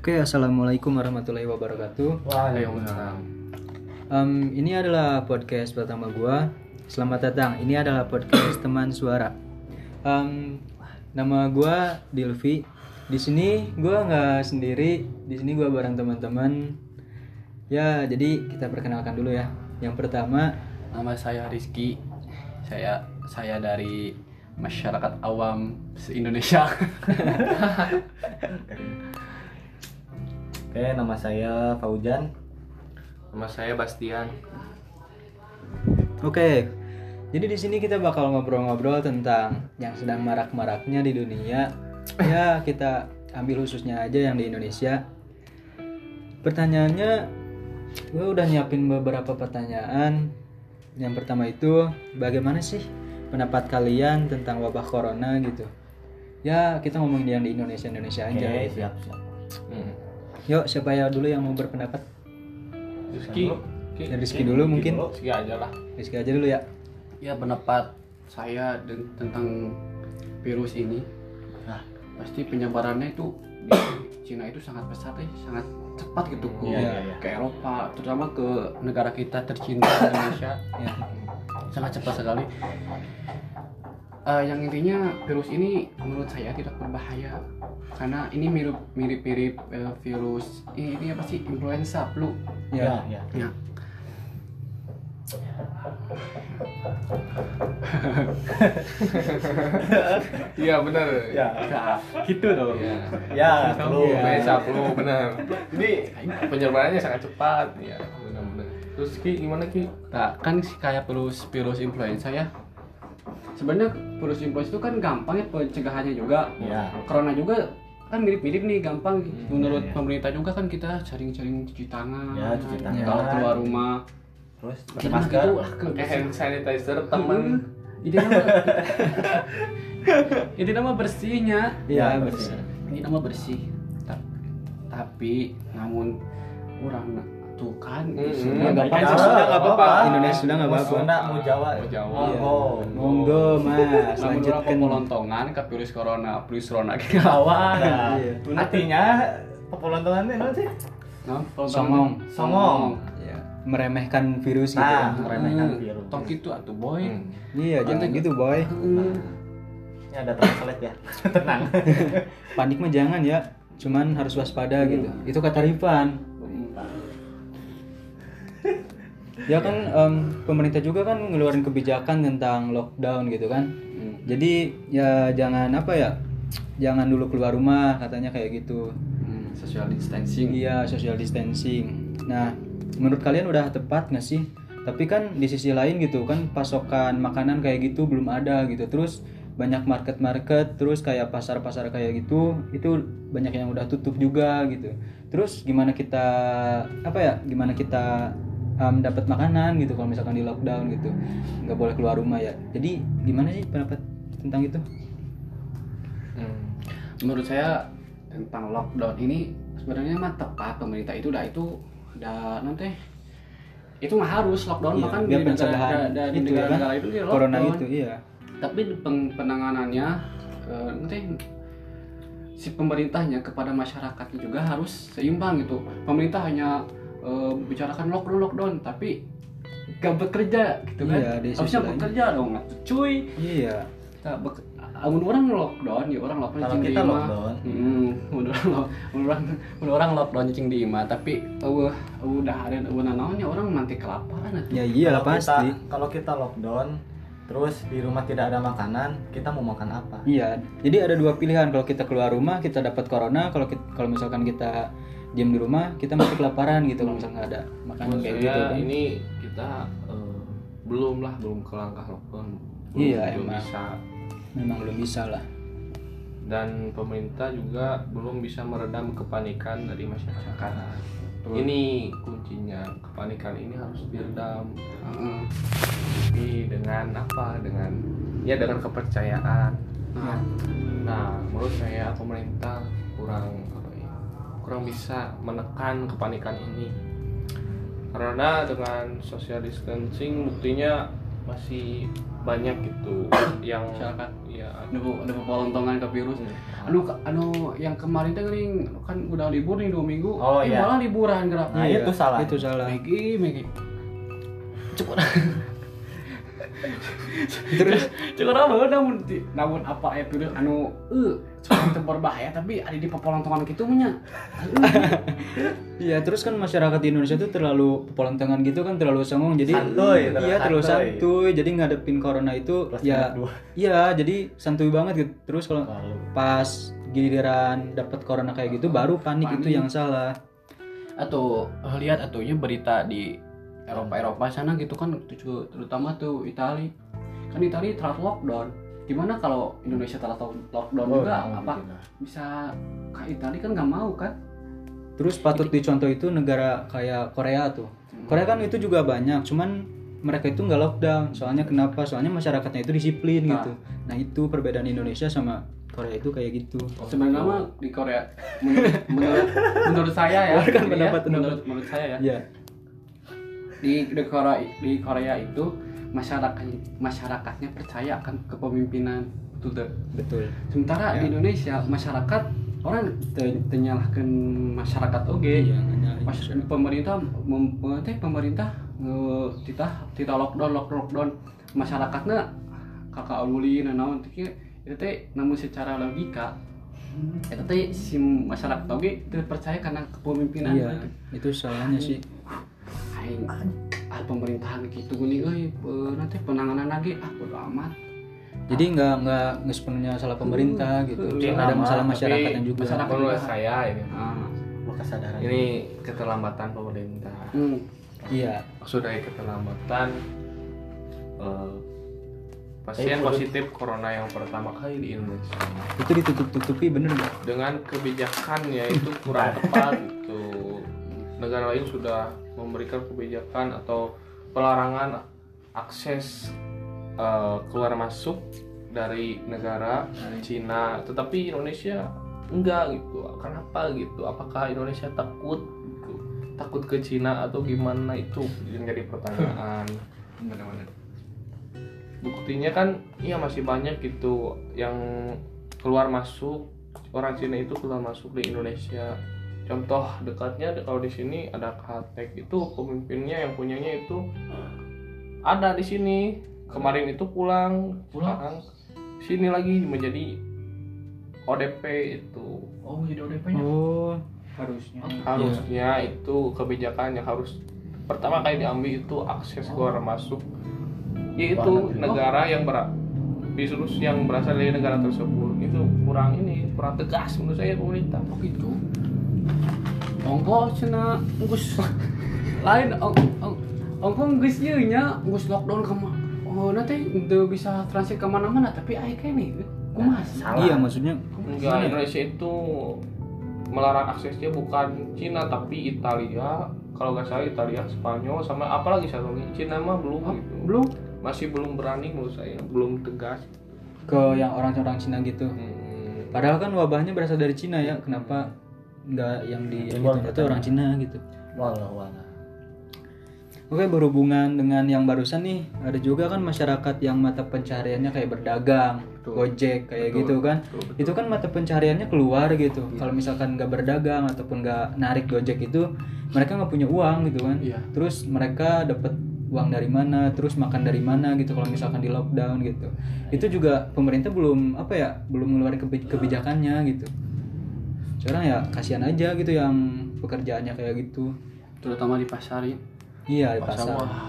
Oke, assalamualaikum warahmatullahi wabarakatuh. Waalaikumsalam. Em, ini adalah podcast pertama gua. Selamat datang. Ini adalah podcast teman suara. Em, nama gua Dilvi. Di sini gua nggak sendiri. Di sini gua bareng teman-teman. Ya, jadi kita perkenalkan dulu ya. Yang pertama, Nama saya Rizky. Saya saya dari masyarakat awam se-Indonesia. Oke, nama saya Faujan. Nama saya Bastian. Oke, jadi di sini kita bakal ngobrol-ngobrol tentang yang sedang marak-maraknya di dunia. Ya, kita ambil khususnya aja yang di Indonesia. Pertanyaannya, gue udah nyiapin beberapa pertanyaan. Yang pertama itu, bagaimana sih pendapat kalian tentang wabah corona gitu? Ya, kita ngomongin yang di Indonesia Indonesia aja. Oke, siap, siap. Hmm. Yuk, siapa ya dulu yang mau berpendapat? Rizky. Ya, Rizky dulu mungkin. Rizky aja lah. Rizky aja dulu ya. ya pendapat saya tentang virus ini. Nah, pasti penyebarannya itu di Cina itu sangat pesat ya, sangat cepat gitu ke, iya, iya. ke Eropa, terutama ke negara kita tercinta Indonesia. Ya. sangat cepat sekali. Eh, yang intinya virus ini menurut saya tidak berbahaya karena ini mirip mirip mirip eh, virus ini, ini apa sih influenza flu Ya. Ya, ya. ya Iya benar. Ya, gitu dong. Iya. Ya, Flu, lu. biasa flu benar. Ini penyebarannya sangat cepat. Ya, benar-benar. Terus Ki gimana Ki? nah kan sih kayak virus virus influenza ya sebenarnya virus influenza itu kan gampang ya pencegahannya juga Ya. corona juga kan mirip-mirip nih gampang menurut iya. pemerintah juga kan kita sering-sering cuci tangan Ya, cuci tangan. kalau keluar rumah Terus pakai masker. gitu, ah, ke- Kayak hand sanitizer teman. ini nama ini nama bersihnya Ya, Ya, bersih. ini nama bersih Ta- tapi namun orang tuh kan Hmm, isunya nggak apa-apa. sesudah nggak apa-apa. Indonesia sudah nggak apa-apa. Sunda, mau Jawa. Mau Jawa. Oh, Monggo, Mas. namun orang Lanjutkan. pemolontongan ke virus corona virus corona ke lawan Nah, Iya. artinya pelontongannya apa sih? Nah, pelontongan- Songong. Songong. Ya, meremehkan virus gitu. Nah, kan. meremehkan Hmm, virus. tok itu atuh boy Hmm. Iya, jangan gitu, boy. Hmm. Ini ada translate ya. Tenang. Panik mah jangan ya. Cuman harus waspada gitu. Itu kata Rifan. Ya kan em, pemerintah juga kan ngeluarin kebijakan tentang lockdown gitu kan. Hmm. Jadi ya jangan apa ya? Jangan dulu keluar rumah katanya kayak gitu. Hmm, social distancing Iya, social distancing. Nah, menurut kalian udah tepat nggak sih? Tapi kan di sisi lain gitu kan pasokan makanan kayak gitu belum ada gitu. Terus banyak market-market, terus kayak pasar-pasar kayak gitu, itu banyak yang udah tutup juga gitu. Terus gimana kita apa ya? Gimana kita um, dapat makanan gitu kalau misalkan di lockdown gitu, nggak boleh keluar rumah ya. Jadi gimana sih pendapat tentang itu? Hmm. menurut saya tentang lockdown ini sebenarnya mah tepat pemerintah itu udah itu udah nanti itu mah harus lockdown Iya, bahkan di negara pencegahan da- da- di itu ya kan? itu dia Corona lockdown. itu, iya. tapi peng- penanganannya eh, nanti si pemerintahnya kepada masyarakatnya juga harus seimbang gitu pemerintah hanya eh, bicarakan lockdown lockdown tapi gak bekerja gitu kan Iya, harusnya bekerja dong cuy Iya. kita bek- amun orang lockdown ya orang lockdown Kalau kita di imah. lockdown. hmm, orang orang orang lockdown cing di imah tapi eueuh udah ada eueuh naonnya orang nanti kelaparan atuh. Ya iyalah Kalau kita- pasti. Kalau kita lockdown, terus di rumah tidak ada makanan, kita mau makan apa? Iya, jadi ada dua pilihan. Kalau kita keluar rumah, kita dapat corona. Kalau kalau misalkan kita diam di rumah, kita mati kelaparan gitu. Kalau misalkan nggak ada makanan kayak gitu kan. ini kita eh, belum lah belum ke langkah lockdown. Belum, Iya, belum emang. bisa. Memang belum bisa lah. Dan pemerintah juga belum bisa meredam kepanikan dari masyarakat. Betul. Ini kuncinya kepanikan ini harus diredam. Heeh. Tapi dengan apa? Dengan ya dengan kepercayaan. Nah, Nah, menurut saya pemerintah kurang kurang bisa menekan kepanikan ini. Karena dengan social distancing buktinya masih banyak gitu yang Masyarakat. ya ada ada pelontongan ke virus Hmm. anu anu yang kemarin teh geuning kan udah libur nih dua minggu Oh, Ih, iya. malah liburan gerak Nah, itu salah. Itu salah. Megi Megi cukup Terus? Cukup apa? Namun namun apa ya virus anu eh sekarang itu berbahaya tapi ada di pelontongan gitu nya Iya, terus kan masyarakat di Indonesia tuh terlalu pelontongan gitu kan terlalu songong jadi Santuy, iya terlalu santuy. santuy. Jadi ngadepin corona itu Plus ya iya jadi santuy banget gitu. Terus kalau pas giliran dapat corona kayak gitu baru panik, itu Panik. yang salah. Atau lihat atunya berita di Eropa Eropa sana gitu kan terutama tuh Itali kan Itali telah lockdown. Gimana kalau Indonesia telah lockdown Oh, juga? nggak apa bisa ke Itali kan nggak mau kan? Terus patut dicontoh itu negara kayak Korea tuh. Korea kan itu juga banyak cuman mereka itu nggak lockdown. Soalnya kenapa? Soalnya masyarakatnya itu disiplin Nah. gitu. Nah itu perbedaan Indonesia sama Korea itu kayak gitu. Sebenarnya mah di Korea. Menurut menurut, menurut saya ya. Pendapat, ya, menurut menurut saya ya. Ya di di Korea di Korea itu masyarakat masyarakatnya percaya akan kepemimpinan. Deh. betul. Sementara Ya. di Indonesia masyarakat orang te- tenyalahkan masyarakat oke. Mas, masyarakat. pemerintah mem, eh, teh pemerintah nge kita kita lockdown lockdown lockdown. Masyarakatnya kakak ulin naon teh itu teh namun secara logika itu teh si masyarakat oke tidak percaya karena kepemimpinan. Iya itu salahnya sih aing ah pemerintahan gitu gini euy eh, nanti penanganan lagi. Ah bodo amat. Jadi nggak nggak nggak sepenuhnya salah pemerintah gitu. Iya, ada masalah tapi masyarakatnya juga. masyarakat- menurut saya ini ah. Gua kesadaran. ini keterlambatan pemerintah. Hmm. iya. Dari keterlambatan eh, pasien Eh, positif corona yang pertama kali di Indonesia. Itu ditutup-tutupi bener nggak? Dengan kebijakannya itu kurang tepat gitu. Negara lain sudah memberikan kebijakan atau pelarangan akses eh, keluar masuk dari negara Cina. Tetapi Indonesia enggak gitu. Kenapa gitu? Apakah Indonesia takut? Gitu. Takut ke Cina atau gimana itu? Yang jadi pertanyaan. Benar-benar. Buktinya kan iya masih banyak gitu yang keluar masuk. Orang Cina itu keluar masuk di Indonesia contoh dekatnya kalau di sini ada Kaltek itu pemimpinnya yang punyanya itu ada di sini. Kemarin itu pulang Pulang? sekarang sini lagi menjadi ODP itu. Oh jadi ODP-nya oh. Harusnya. Harusnya itu kebijakan yang harus pertama kali diambil itu akses keluar masuk. Yaitu negara yang ber virus yang berasal dari negara tersebut. Itu kurang ini kurang tegas menurut saya pemerintah. Oh gitu ongko cina gus lain ong ong ongko gus ieu nya gus lockdown kema oh nanti udah bisa transit ke mana-mana tapi ayo kayak nih kumas Salah. iya maksudnya enggak Indonesia itu melarang aksesnya bukan Cina tapi Italia. Kalau nggak salah Italia Spanyol sama apalagi satu lagi? Cina mah belum gitu. Belum? Masih belum berani menurut saya belum tegas. Ke yang orang-orang Cina gitu. Hmm. padahal kan wabahnya berasal dari Cina ya kenapa nggak yang di itu, orang Cina gitu Walau walau. Oke berhubungan dengan yang barusan nih ada juga kan masyarakat yang mata pencahariannya kayak berdagang, Betul. gojek kayak Betul. gitu kan. Betul, betul. Itu kan mata pencahariannya keluar gitu. Iya. Kalau misalkan nggak berdagang ataupun nggak narik gojek itu mereka nggak punya uang gitu kan. Iya. Terus mereka dapat uang dari mana, terus makan dari mana gitu kalau misalkan di lockdown gitu. Itu juga pemerintah belum apa ya belum ngeluarin kebi- kebijakannya gitu. Sekarang ya kasihan aja gitu yang pekerjaannya kayak gitu. terutama di pasar ya. Iya di pasar pasar. wah.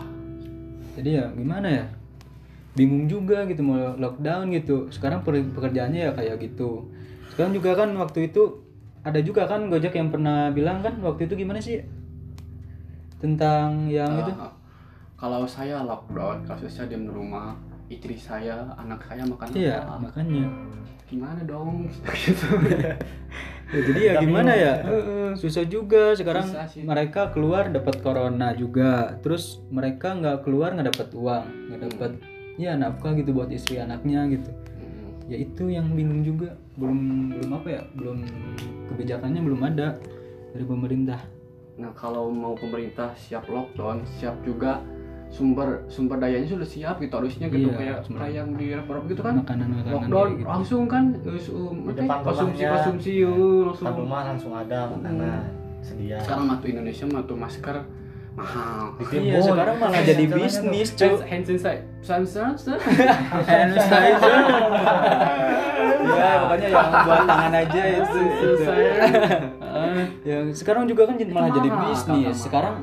Jadi ya gimana ya? Bingung juga gitu mau lockdown gitu. Sekarang pekerjaannya ya kayak gitu. Sekarang juga kan waktu itu ada juga kan Gojek yang pernah bilang kan waktu itu gimana sih? Tentang yang itu. Ah, kalau saya lockdown kalau saya diam di rumah istri saya anak saya makan iya apa? makanya gimana dong? Gitu jadi ya gimana ya? susah juga. Sekarang Susah mereka keluar dapat corona juga. Terus mereka nggak keluar nggak dapat uang nggak dapat ya nafkah gitu buat istri anaknya gitu. Hmm. ya itu yang bingung juga. Belum belum apa ya? Belum kebijakannya belum ada dari pemerintah. Nah kalau mau pemerintah siap lockdown, siap juga sumber sumber dayanya sudah siap gitu harusnya gitu Iya, kayak yang di Eropa gitu kan makanan-makanan lockdown kayak gitu. langsung kan eh, apa, depan konsumsi konsumsi eh, langsung Depan rumah langsung ada makanan sedia. sekarang mah tuh Indonesia mah tuh masker mahal. Iya, sekarang malah Iya, jadi bisnis, cuy. hand sanitizer Hand sanitizer. ya, pokoknya yang buat tangan aja itu. itu. Ah, Ya, sekarang juga kan jadi- malah jadi bisnis. Sekarang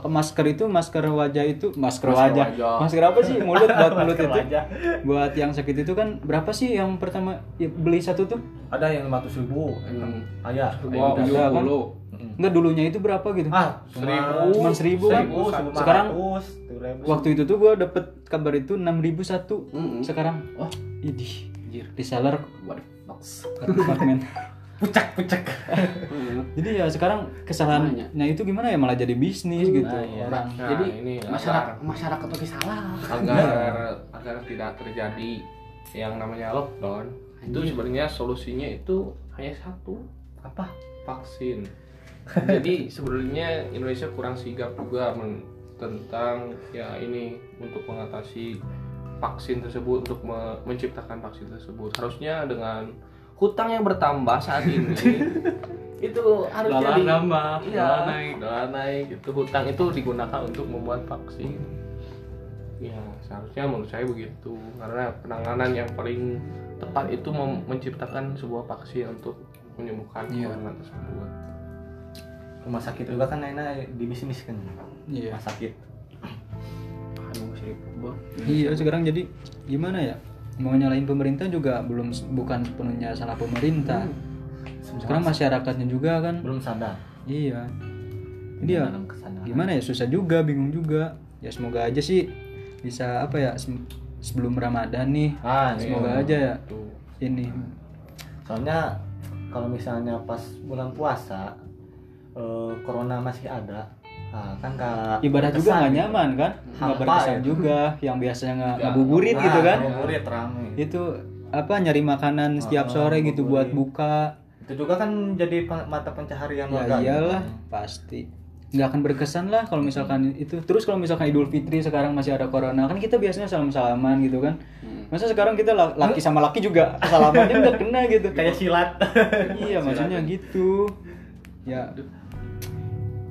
masker itu masker wajah itu masker, Masker wajah. wajah. masker apa sih mulut buat mulut itu wajah. buat yang sakit itu kan berapa sih yang pertama ya, beli satu tuh Ada yang 500 ribu. Hmm. Ayah. Wow, Ada kan? dulu. enggak dulunya itu berapa gitu Ah, Seribu. Cuman seribu kan? Sekarang ribu. waktu itu tuh gua dapet kabar itu 6000 satu Mm-mm. sekarang Oh, idih What the fucks? apartemen pucak pucak. Hmm. jadi ya sekarang kesalahannya itu gimana ya malah jadi bisnis gitu Nah, iya. orang Nah, Jadi ini masyarakat masyarakat lagi salah. agar agar tidak terjadi yang namanya lockdown itu sebenarnya solusinya itu hanya satu Apa? vaksin jadi sebenarnya Indonesia kurang sigap juga men- tentang ya ini untuk mengatasi vaksin tersebut untuk me- menciptakan vaksin tersebut harusnya dengan hutang yang bertambah saat ini itu harusnya Dolar di- nambah, iya, dolar naik. dolar naik itu hutang itu digunakan untuk membuat vaksin ya seharusnya menurut saya begitu karena penanganan yang paling tepat itu mem- menciptakan sebuah vaksin untuk menyembuhkan Iya. corona tersebut Rumah sakit juga kan Naina dibisniskan. iya Rumah sakit. Aduh, iya sekarang jadi gimana ya mau nyalain pemerintah juga belum bukan sepenuhnya salah pemerintah. Sekarang masyarakatnya juga kan. Belum sadar. iya. Jadi ya gimana ya susah juga bingung juga. Ya semoga aja sih bisa apa ya se- sebelum Ramadan nih Ah, semoga iya. aja ya tuh ini. Soalnya kalau misalnya pas bulan puasa eh, corona masih ada, ah, kan kak ibadah juga nggak nyaman kan? Nggak berkesan ya. juga yang biasanya nggak ngabuburit gitu kan? Ngabuburit rame. itu apa nyari makanan setiap Ah, sore gitu buat buka. Itu juga kan jadi mata pencaharian ya warga. iyalah pasti. Nggak akan berkesan lah kalau misalkan itu. Terus kalau misalkan Idul Fitri sekarang masih ada corona kan kita biasanya salam salaman gitu kan? Hmm. masa sekarang kita la- laki sama laki juga salamannya nggak kena gitu? Kayak silat. iya maksudnya gitu. Ya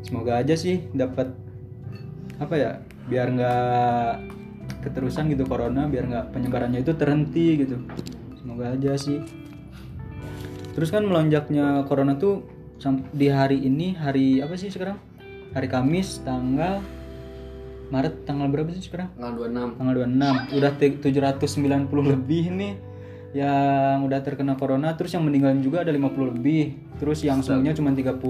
semoga aja sih dapat apa ya biar nggak keterusan gitu corona biar nggak penyebarannya itu terhenti gitu. Semoga aja sih. Terus kan melonjaknya corona tuh di hari ini hari apa sih sekarang? Hari Kamis tanggal Maret tanggal berapa sih sekarang? Tanggal 26. tanggal 26 udah te- 790 lebih nih yang udah terkena corona terus yang meninggal juga ada 50 lebih. Terus yang sembuhnya cuma 30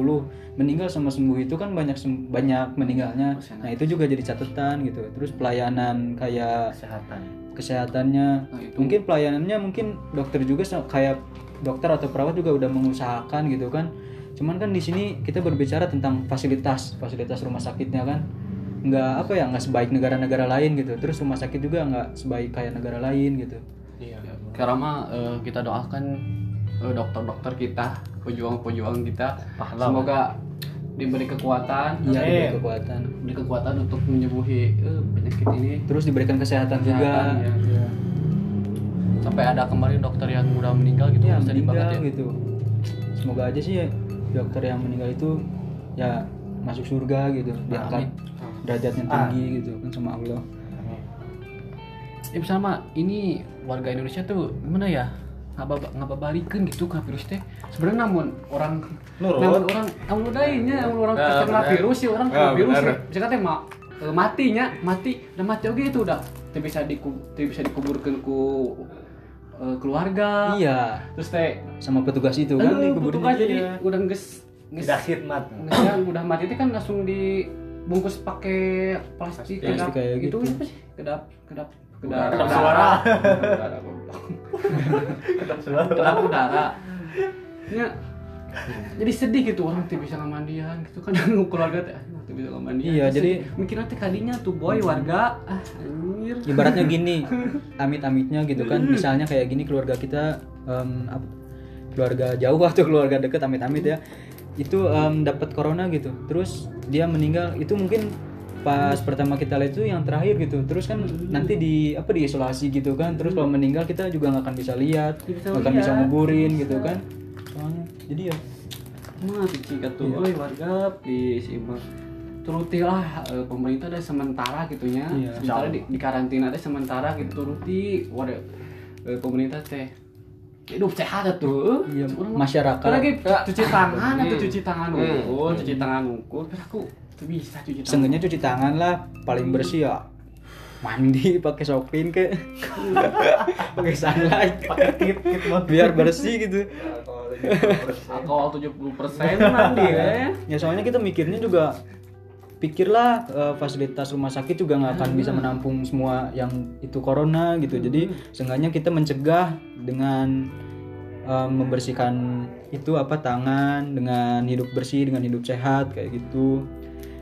meninggal sama sembuh itu kan banyak banyak meninggalnya. Nah itu juga jadi catatan gitu. Terus pelayanan kayak Kesehatan. kesehatannya. Nah, itu. Mungkin pelayanannya mungkin dokter juga kayak dokter atau perawat juga udah mengusahakan gitu kan. Cuman kan di sini kita berbicara tentang fasilitas fasilitas rumah sakitnya kan. Nggak apa ya nggak sebaik negara-negara lain gitu. Terus rumah sakit juga nggak sebaik kayak negara lain gitu iya Sekarang mah eh, kita doakan eh, dokter-dokter kita, pejuang-pejuang kita, Pahlawan. semoga diberi kekuatan, iya diberi kekuatan diberi kekuatan untuk menyembuhi eh, penyakit ini. terus diberikan kesehatan, Kesehatan, juga ya. Iya. Sampai ada kemarin dokter yang udah meninggal gitu, ya meninggal banget ya. gitu semoga aja sih dokter yang meninggal itu ya masuk surga gitu diangkat derajatnya Ah. tinggi gitu kan sama Allah Ya misalnya mah ini warga Indonesia tuh gimana ya? ngaba ngababarikan gitu kan virus teh sebenarnya namun orang Nurut. namun orang namun lainnya namun orang Nah, terkena virus sih orang Nah, kena virus sih misalkan teh ma- eh, matinya mati udah mati oke itu udah teu bisa teu bisa dikuburkan ku eh, keluarga iya terus teh sama petugas itu kan petugas jadi ya. udah nges nges Tidak khidmat. ngesnya udah mati itu kan langsung dibungkus pakai plastik Plastik kedap kayak gitu gitu. apa sih kedap kedap Udara. kedap Suara. Udara, goblok. kedap udara. Ya. Jadi sedih gitu orang tuh bisa ngamandian gitu kan. Keluarga teh tuh bisa ngamandian Iya, jadi- mikirnya teh kadinya tuh boy warga. Ah anjir. Ibaratnya gini amit-amitnya gitu kan. Misalnya kayak gini keluarga kita ap- keluarga jauh atau keluarga deket amit-amit ya. Itu em, dapat corona gitu. Terus dia meninggal. Itu mungkin pas pertama kita lihat itu yang terakhir gitu terus kan nanti di apa di isolasi gitu kan terus kalau meninggal kita juga nggak akan bisa lihat nggak akan bisa nguburin gitu kan soalnya jadi ya Mah cikat tuh, euy warga di Simbang. Turuti lah eh, pemerintah ada sementara gitunya. Iya. Sementara di, di karantina teh sementara gitu turuti. Waduh eh, pemerintah teh hidup sehat tuh. Iya, masyarakat. Lagi cuci tangan atau cuci tangan Hmm. unggul, cuci tangan unggul. Terus aku tuh bisa cuci tangan. Seenggaknya cuci tangan lah paling bersih ya mandi pakai sopin ke pakai sunlight. Pakai kit kit biar bersih gitu. Alkohol 70% mandi ya. ya soalnya kita mikirnya juga pikirlah eh, fasilitas rumah sakit juga nggak akan bisa menampung semua yang itu corona gitu. Jadi seenggaknya kita mencegah dengan eh, membersihkan itu apa tangan dengan hidup bersih dengan hidup sehat kayak gitu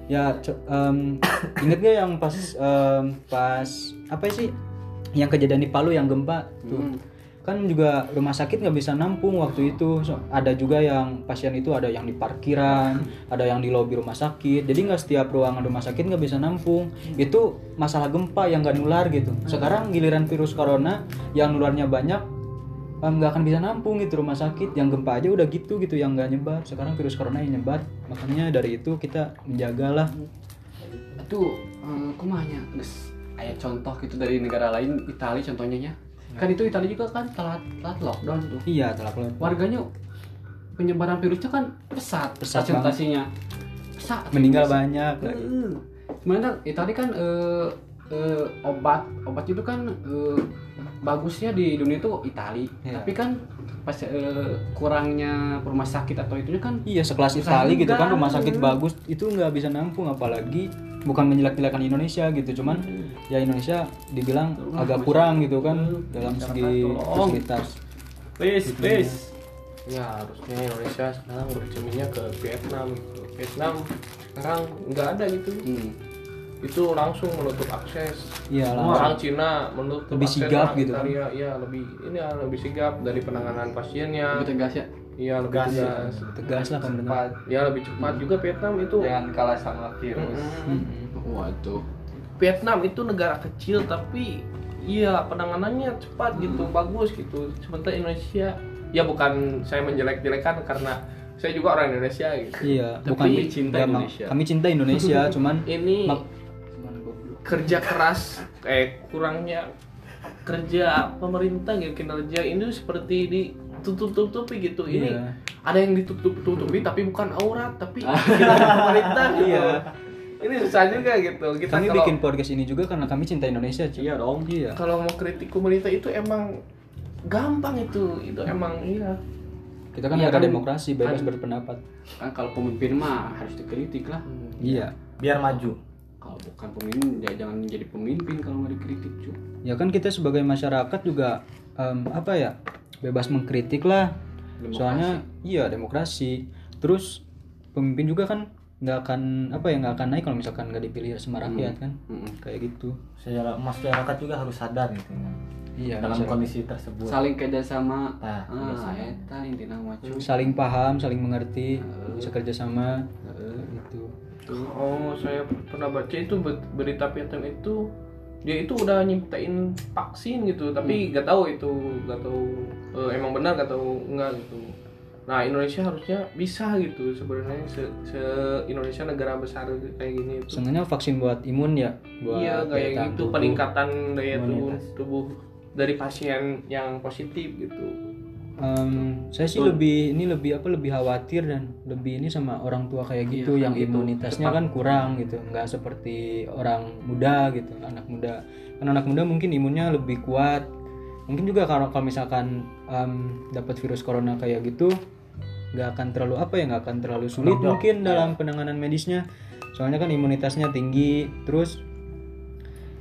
ya em, inget gak yang pas em, pas apa sih? Yang kejadian di Palu yang gempa tuh. Hmm. kan juga rumah sakit nggak bisa nampung waktu itu. So, ada juga yang pasien itu ada yang di parkiran ada yang di lobi rumah sakit. Jadi nggak setiap ruangan rumah sakit nggak bisa nampung. Itu masalah gempa yang nggak nular gitu. Sekarang giliran virus corona yang nularnya banyak nggak akan bisa nampung gitu rumah sakit yang gempa aja udah gitu gitu yang nggak nyebar. Sekarang virus corona yang nyebar makanya dari itu kita menjagalah. Itu eh, kumanya guys ayat contoh gitu dari negara lain Italia contohnya ya. Kan itu Italia juga kan telat telat lockdown tuh. Iya telah keluar warganya penyebaran virusnya kan pesat Pesat presentasinya pesat. Meninggal banyak lagi. Heeh. Sebenarnya Italia kan eh, eh, obat obat itu kan eh, bagusnya di dunia itu Italia Iya. tapi kan pas eh, kurangnya rumah sakit atau itunya kan Iya sekelas Itali gitu kan rumah sakit bagus itu nggak bisa nampung apalagi bukan menjelek-jelekan Indonesia gitu. Cuman ya Indonesia dibilang agak kurang gitu kan dalam segi fasilitas. Please please. Ya harusnya Indonesia sekarang bercerminnya ke Vietnam. Gitu. Vietnam sekarang nggak ada gitu. Hmm. Itu langsung menutup akses. Iya, orang Cina menutup Lebih akses sigap gitu kan. Ya lebih ini ya lebih sigap dari penanganan pasiennya. Lebih tegas ya? Iya lebih Tegas. tegas. Tegas lah pemerintah cepat. Ya lebih cepat juga Vietnam itu. Jangan kalah sama virus. Mm-mm. waduh. Vietnam itu negara kecil tapi iya penanganannya cepat gitu bagus gitu. Sementara Indonesia ya bukan saya menjelek-jelekan karena saya juga orang Indonesia gitu. Iya Tapi bukan cinta ya, Indonesia. kami cinta Indonesia cuman ini kerja keras eh kurangnya kerja pemerintah gitu kinerja ini seperti ditutup-tutupi gitu ini Iya. ada yang ditutup-tutupi tapi bukan aurat tapi kinerja pemerintah gitu. Iya. ini susah juga gitu kita kami kalau bikin podcast ini juga karena kami cinta Indonesia cuy. iya dong iya kalau mau kritik pemerintah itu emang gampang itu itu emang iya kita kan Iya negara kan. demokrasi bebas Kan. berpendapat kan kalau pemimpin mah harus dikritik lah iya biar maju kalau bukan pemimpin ya jangan jadi pemimpin kalau nggak dikritik cuy ya kan kita sebagai masyarakat juga em, apa ya bebas mengkritik lah. Demokrasi. soalnya iya demokrasi. Terus pemimpin juga kan nggak akan apa ya nggak akan naik kalau misalkan nggak dipilih sama rakyat kan? Mm-mm. kayak gitu. Secara masyarakat juga harus sadar gitu ya iya dalam masyarakat. kondisi tersebut. Saling kerjasama. Nah, ah saling paham saling mengerti bisa kerjasama gitu. Oh saya pernah baca itu ber- berita Vietnam itu dia itu udah nyiptain vaksin gitu tapi nggak tahu itu nggak tahu eh, emang benar nggak tahu enggak gitu. Nah Indonesia harusnya bisa gitu sebenarnya se, se- Indonesia negara besar kayak gini itu. Sebenarnya vaksin buat imun ya buat iya kayak gitu tubuh. peningkatan daya tubuh tubuh dari pasien yang positif gitu Em, saya sih lebih ini lebih apa lebih khawatir dan lebih ini sama orang tua kayak gitu Iya, yang gitu. imunitasnya kan kurang gitu. Nggak seperti orang muda gitu anak muda. Kan anak muda mungkin imunnya lebih kuat. Mungkin juga kalau kalau misalkan em, dapat virus corona kayak gitu nggak akan terlalu apa ya nggak akan terlalu sulit mungkin dalam penanganan medisnya. Soalnya kan imunitasnya tinggi terus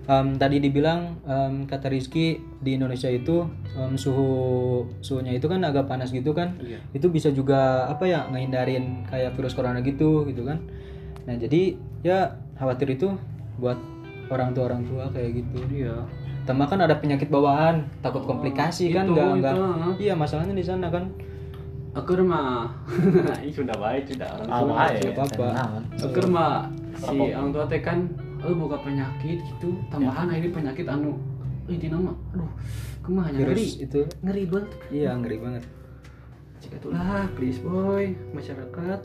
em, tadi dibilang em, kata Rizky di Indonesia itu em, suhu suhunya itu kan agak panas gitu kan. Iya. itu bisa juga apa ya ngehindarin kayak virus corona gitu gitu kan. Nah jadi ya khawatir itu buat orang tua orang tua kayak gitu. Iya. Tambah kan ada penyakit bawaan takut komplikasi kan itu, nggak iya masalahnya di sana kan. Akur mah. Sudah baik sudah. Orang tua apa ya siapa apa. Akur mah si orang tua teh kan eh boga penyakit gitu tambahan ini penyakit anu di nama aduh kumaha nya ngeri itu. Ngeri banget. Iya ngeri banget. Jika itulah please boy masyarakat.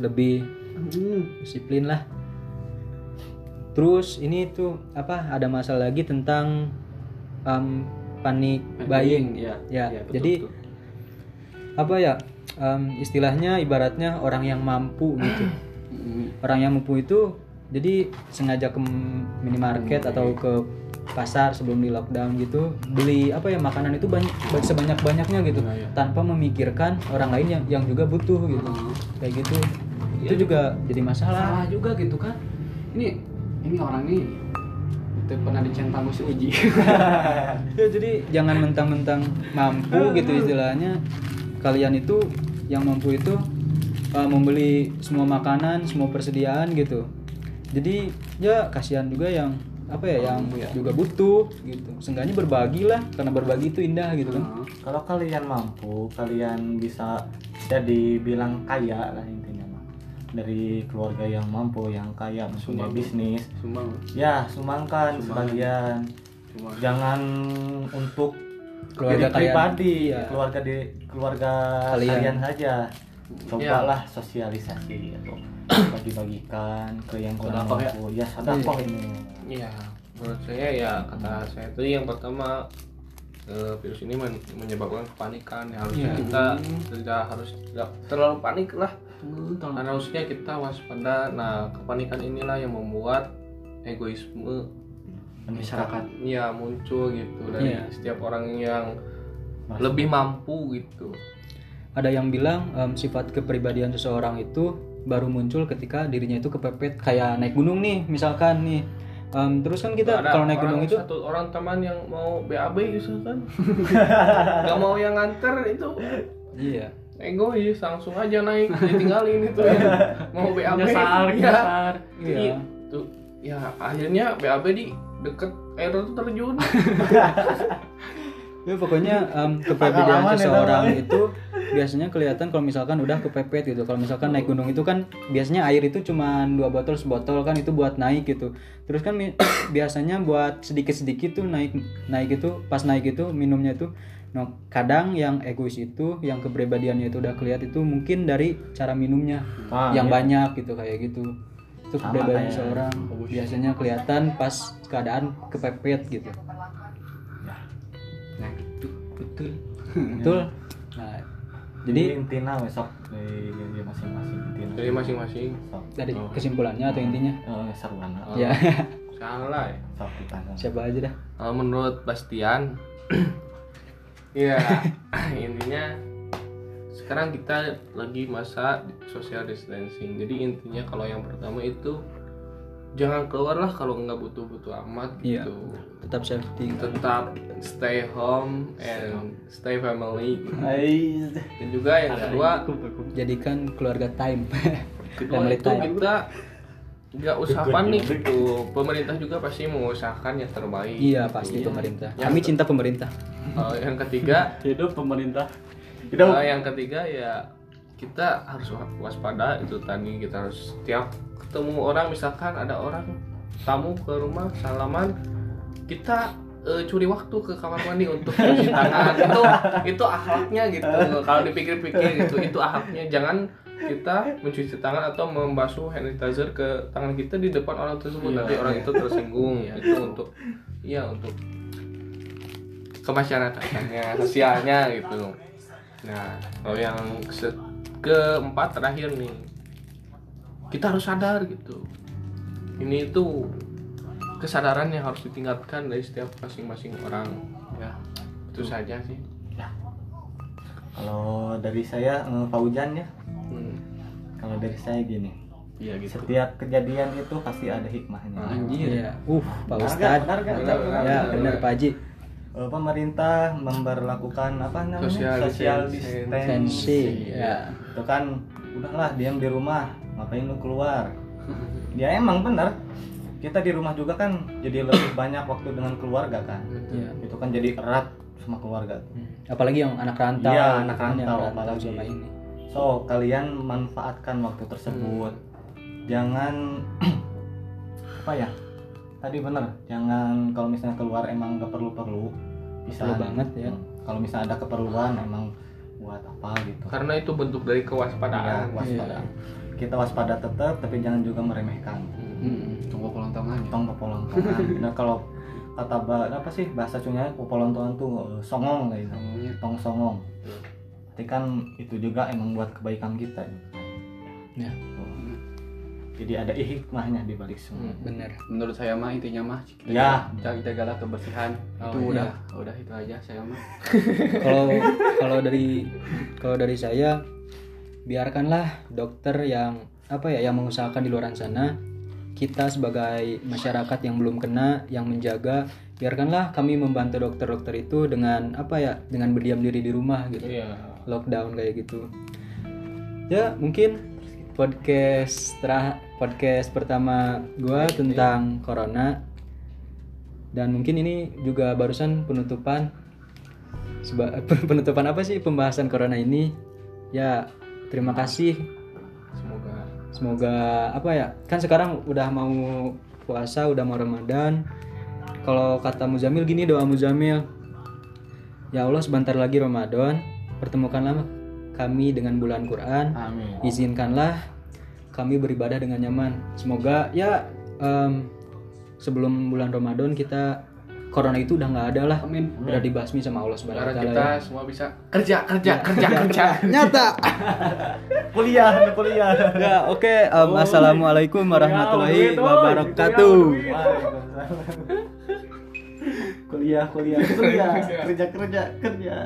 Lebih hmm. disiplin lah. Terus ini tuh apa ada masalah lagi tentang um, panik buying. ya Ya, ya, betul, jadi- betul. apa ya um, istilahnya ibaratnya orang yang mampu gitu. Mm, orang yang mampu itu jadi sengaja ke minimarket atau ke pasar sebelum di lockdown gitu beli apa ya makanan itu banyak sebanyak banyaknya gitu. Iya, iya. tanpa memikirkan orang lain yang yang juga butuh gitu. Kayak gitu. Itu juga jadi masalah. Salah juga gitu kan. Ini ini orang ini itu pernah dicentang si uji. Ya jadi jangan mentang-mentang mampu gitu istilahnya. Kalian itu yang mampu itu uh, membeli semua makanan semua persediaan gitu jadi ya kasihan juga yang apa ya yang juga butuh gitu seenggaknya berbagi lah karena berbagi itu indah gitu kan Kalau kalian mampu, kalian bisa jadi bilang kaya lah intinya mah. Dari keluarga yang mampu, yang kaya, punya bisnis. sumbang Ya, sumbangkan sebagian. cuma Jangan untuk Keluarga diri kalian. pribadi, Iya. keluarga di keluarga Kalian. kalian, saja. Cobalah sosialisasi atau bagi-bagikan ke yang kurang ya? mampu. Ya, sodakoh ini. Iya, menurut saya ya kata saya itu yang pertama eh, virus ini men- menyebabkan kepanikan. Ya, harusnya Iya. kita tidak harus tidak terlalu panik lah. Hmm. Karena harusnya kita waspada. Nah, kepanikan inilah yang membuat egoisme masyarakat ya muncul gitu dari Iya. setiap orang yang Mas- lebih mampu gitu. ada yang bilang um, sifat kepribadian seseorang itu baru muncul ketika dirinya itu kepepet kayak naik gunung nih misalkan nih Um, terus kan kita kalau naik gunung itu satu orang teman yang mau BAB gitu kan. Gak mau yang nganter itu iya egois langsung aja naik ditinggalin itu ya. mau BAB Nyasar, ya. Iya. Iya. Tuh, ya akhirnya BAB di deket air itu terjun Ya pokoknya um, kepribadian ya, seseorang itu biasanya kelihatan kalau misalkan udah kepepet gitu. Kalau misalkan naik gunung itu kan biasanya air itu cuma dua botol sebotol kan itu buat naik gitu. Terus kan biasanya buat sedikit-sedikit tuh naik naik itu pas naik itu minumnya itu no, kadang yang egois itu yang kepribadiannya itu udah kelihatan itu mungkin dari cara minumnya Ah, yang iya. banyak gitu kayak gitu. Itu kepribadian kayak seseorang biasanya kelihatan pas keadaan kepepet gitu. nah itu betul Betul. Jadi intinya besok dari dari masing-masing intinya. dari masing-masing dari Oh. kesimpulannya atau intinya Eh, sarwana. Oh. ya salah ya Sok kita. siapa aja dah Kalau menurut Bastian ya intinya sekarang kita lagi masa social distancing jadi intinya kalau yang pertama itu jangan keluar lah kalau nggak butuh-butuh amat Iya. gitu. Tetap safety. Tetap stay home and stay family. Dan juga yang kedua jadikan keluarga time. Kedua Family itu time. kita nggak usah panik gitu. Pemerintah juga pasti mengusahakan yang terbaik iya gitu. pasti pemerintah. Yang kami cinta pemerintah. Eh, yang ketiga? Hidup pemerintah. Hidup. eh, yang ketiga ya kita harus waspada. Itu tadi kita harus setiap ketemu orang misalkan ada orang tamu ke rumah salaman kita eh, curi waktu ke kamar mandi untuk cuci tangan. Itu itu akhlaknya gitu. Kalau dipikir-pikir gitu itu akhlaknya. Jangan kita mencuci tangan atau membasuh hand sanitizer ke tangan kita di depan orang tersebut. Iya, nanti orang itu tersinggung. Itu untuk iya untuk kemasyarakatannya sosialnya gitu. Nah kalau yang keempat terakhir nih kita harus sadar gitu ini tuh kesadaran yang harus ditingkatkan dari setiap masing-masing orang ya itu saja sih Kalau dari saya eh, Pak Ujan ya. Hmm. Kalau dari saya gini. iya gitu Setiap kejadian itu pasti ada hikmahnya. anjir iya uh pak Benar nggak? Benar. Benar, ya benar. benar pak haji Eh, pemerintah memberlakukan apa namanya Social social distancing ya itu kan udahlah diam di rumah. Ngapain lu keluar? Ya emang bener. Kita di rumah juga kan jadi lebih banyak waktu dengan keluarga kan. Iya. itu kan jadi erat sama keluarga. Hmm. apalagi yang anak rantau. Iya, anak yang rantau rantau apalagi. ini so kalian manfaatkan waktu tersebut. Jangan apa ya? Tadi bener. Jangan kalau misalnya keluar emang gak perlu perlu bisa. Perlu banget ya. Hmm. kalau misalnya ada keperluan emang buat apa gitu Karena itu bentuk dari Iya, kewaspadaan. waspada kita waspada tetap tapi jangan juga meremehkan Hmm, tunggu pelontongan ya. tong popolontongan nah kalau kata ba- apa sih bahasa Sunda popolontongan tuh eh, songong kayak gitu Songongnya. tong songong tapi kan itu juga emang buat kebaikan kita gitu. Ya. Jadi ada hikmahnya di balik semua bener Menurut saya mah intinya mah kita Ya. jaga, jagalah kebersihan. Oh, itu iya. udah udah itu aja saya mah. kalau kalau dari kalau dari saya biarkanlah dokter yang apa ya yang mengusahakan di luar sana kita sebagai masyarakat yang belum kena yang menjaga biarkanlah kami membantu dokter-dokter itu dengan apa ya dengan berdiam diri di rumah gitu Iya. lockdown kayak gitu ya mungkin podcast terah podcast pertama gua tentang corona. Dan mungkin ini juga barusan penutupan Seba- penutupan apa sih pembahasan corona ini? Ya terima kasih. Semoga. Semoga apa ya? Kan sekarang udah mau puasa udah mau ramadan. Kalau kata Muzamil gini doa Muzamil. Ya Allah sebentar lagi Ramadan. Pertemukanlah kami dengan bulan Quran. Amin. Izinkanlah kami beribadah dengan nyaman. Semoga ya em, sebelum bulan Ramadan kita corona itu udah nggak ada lah. Amin. udah dibasmi sama Allah Subhanahu wa taala kita ya. semua bisa. Kerja, kerja, kerja, kerja. nyata. Kuliah kuliah. Ya oke em, assalamualaikum warahmatullahi wabarakatuh. kuliah kuliah kuliah kerja kerja kerja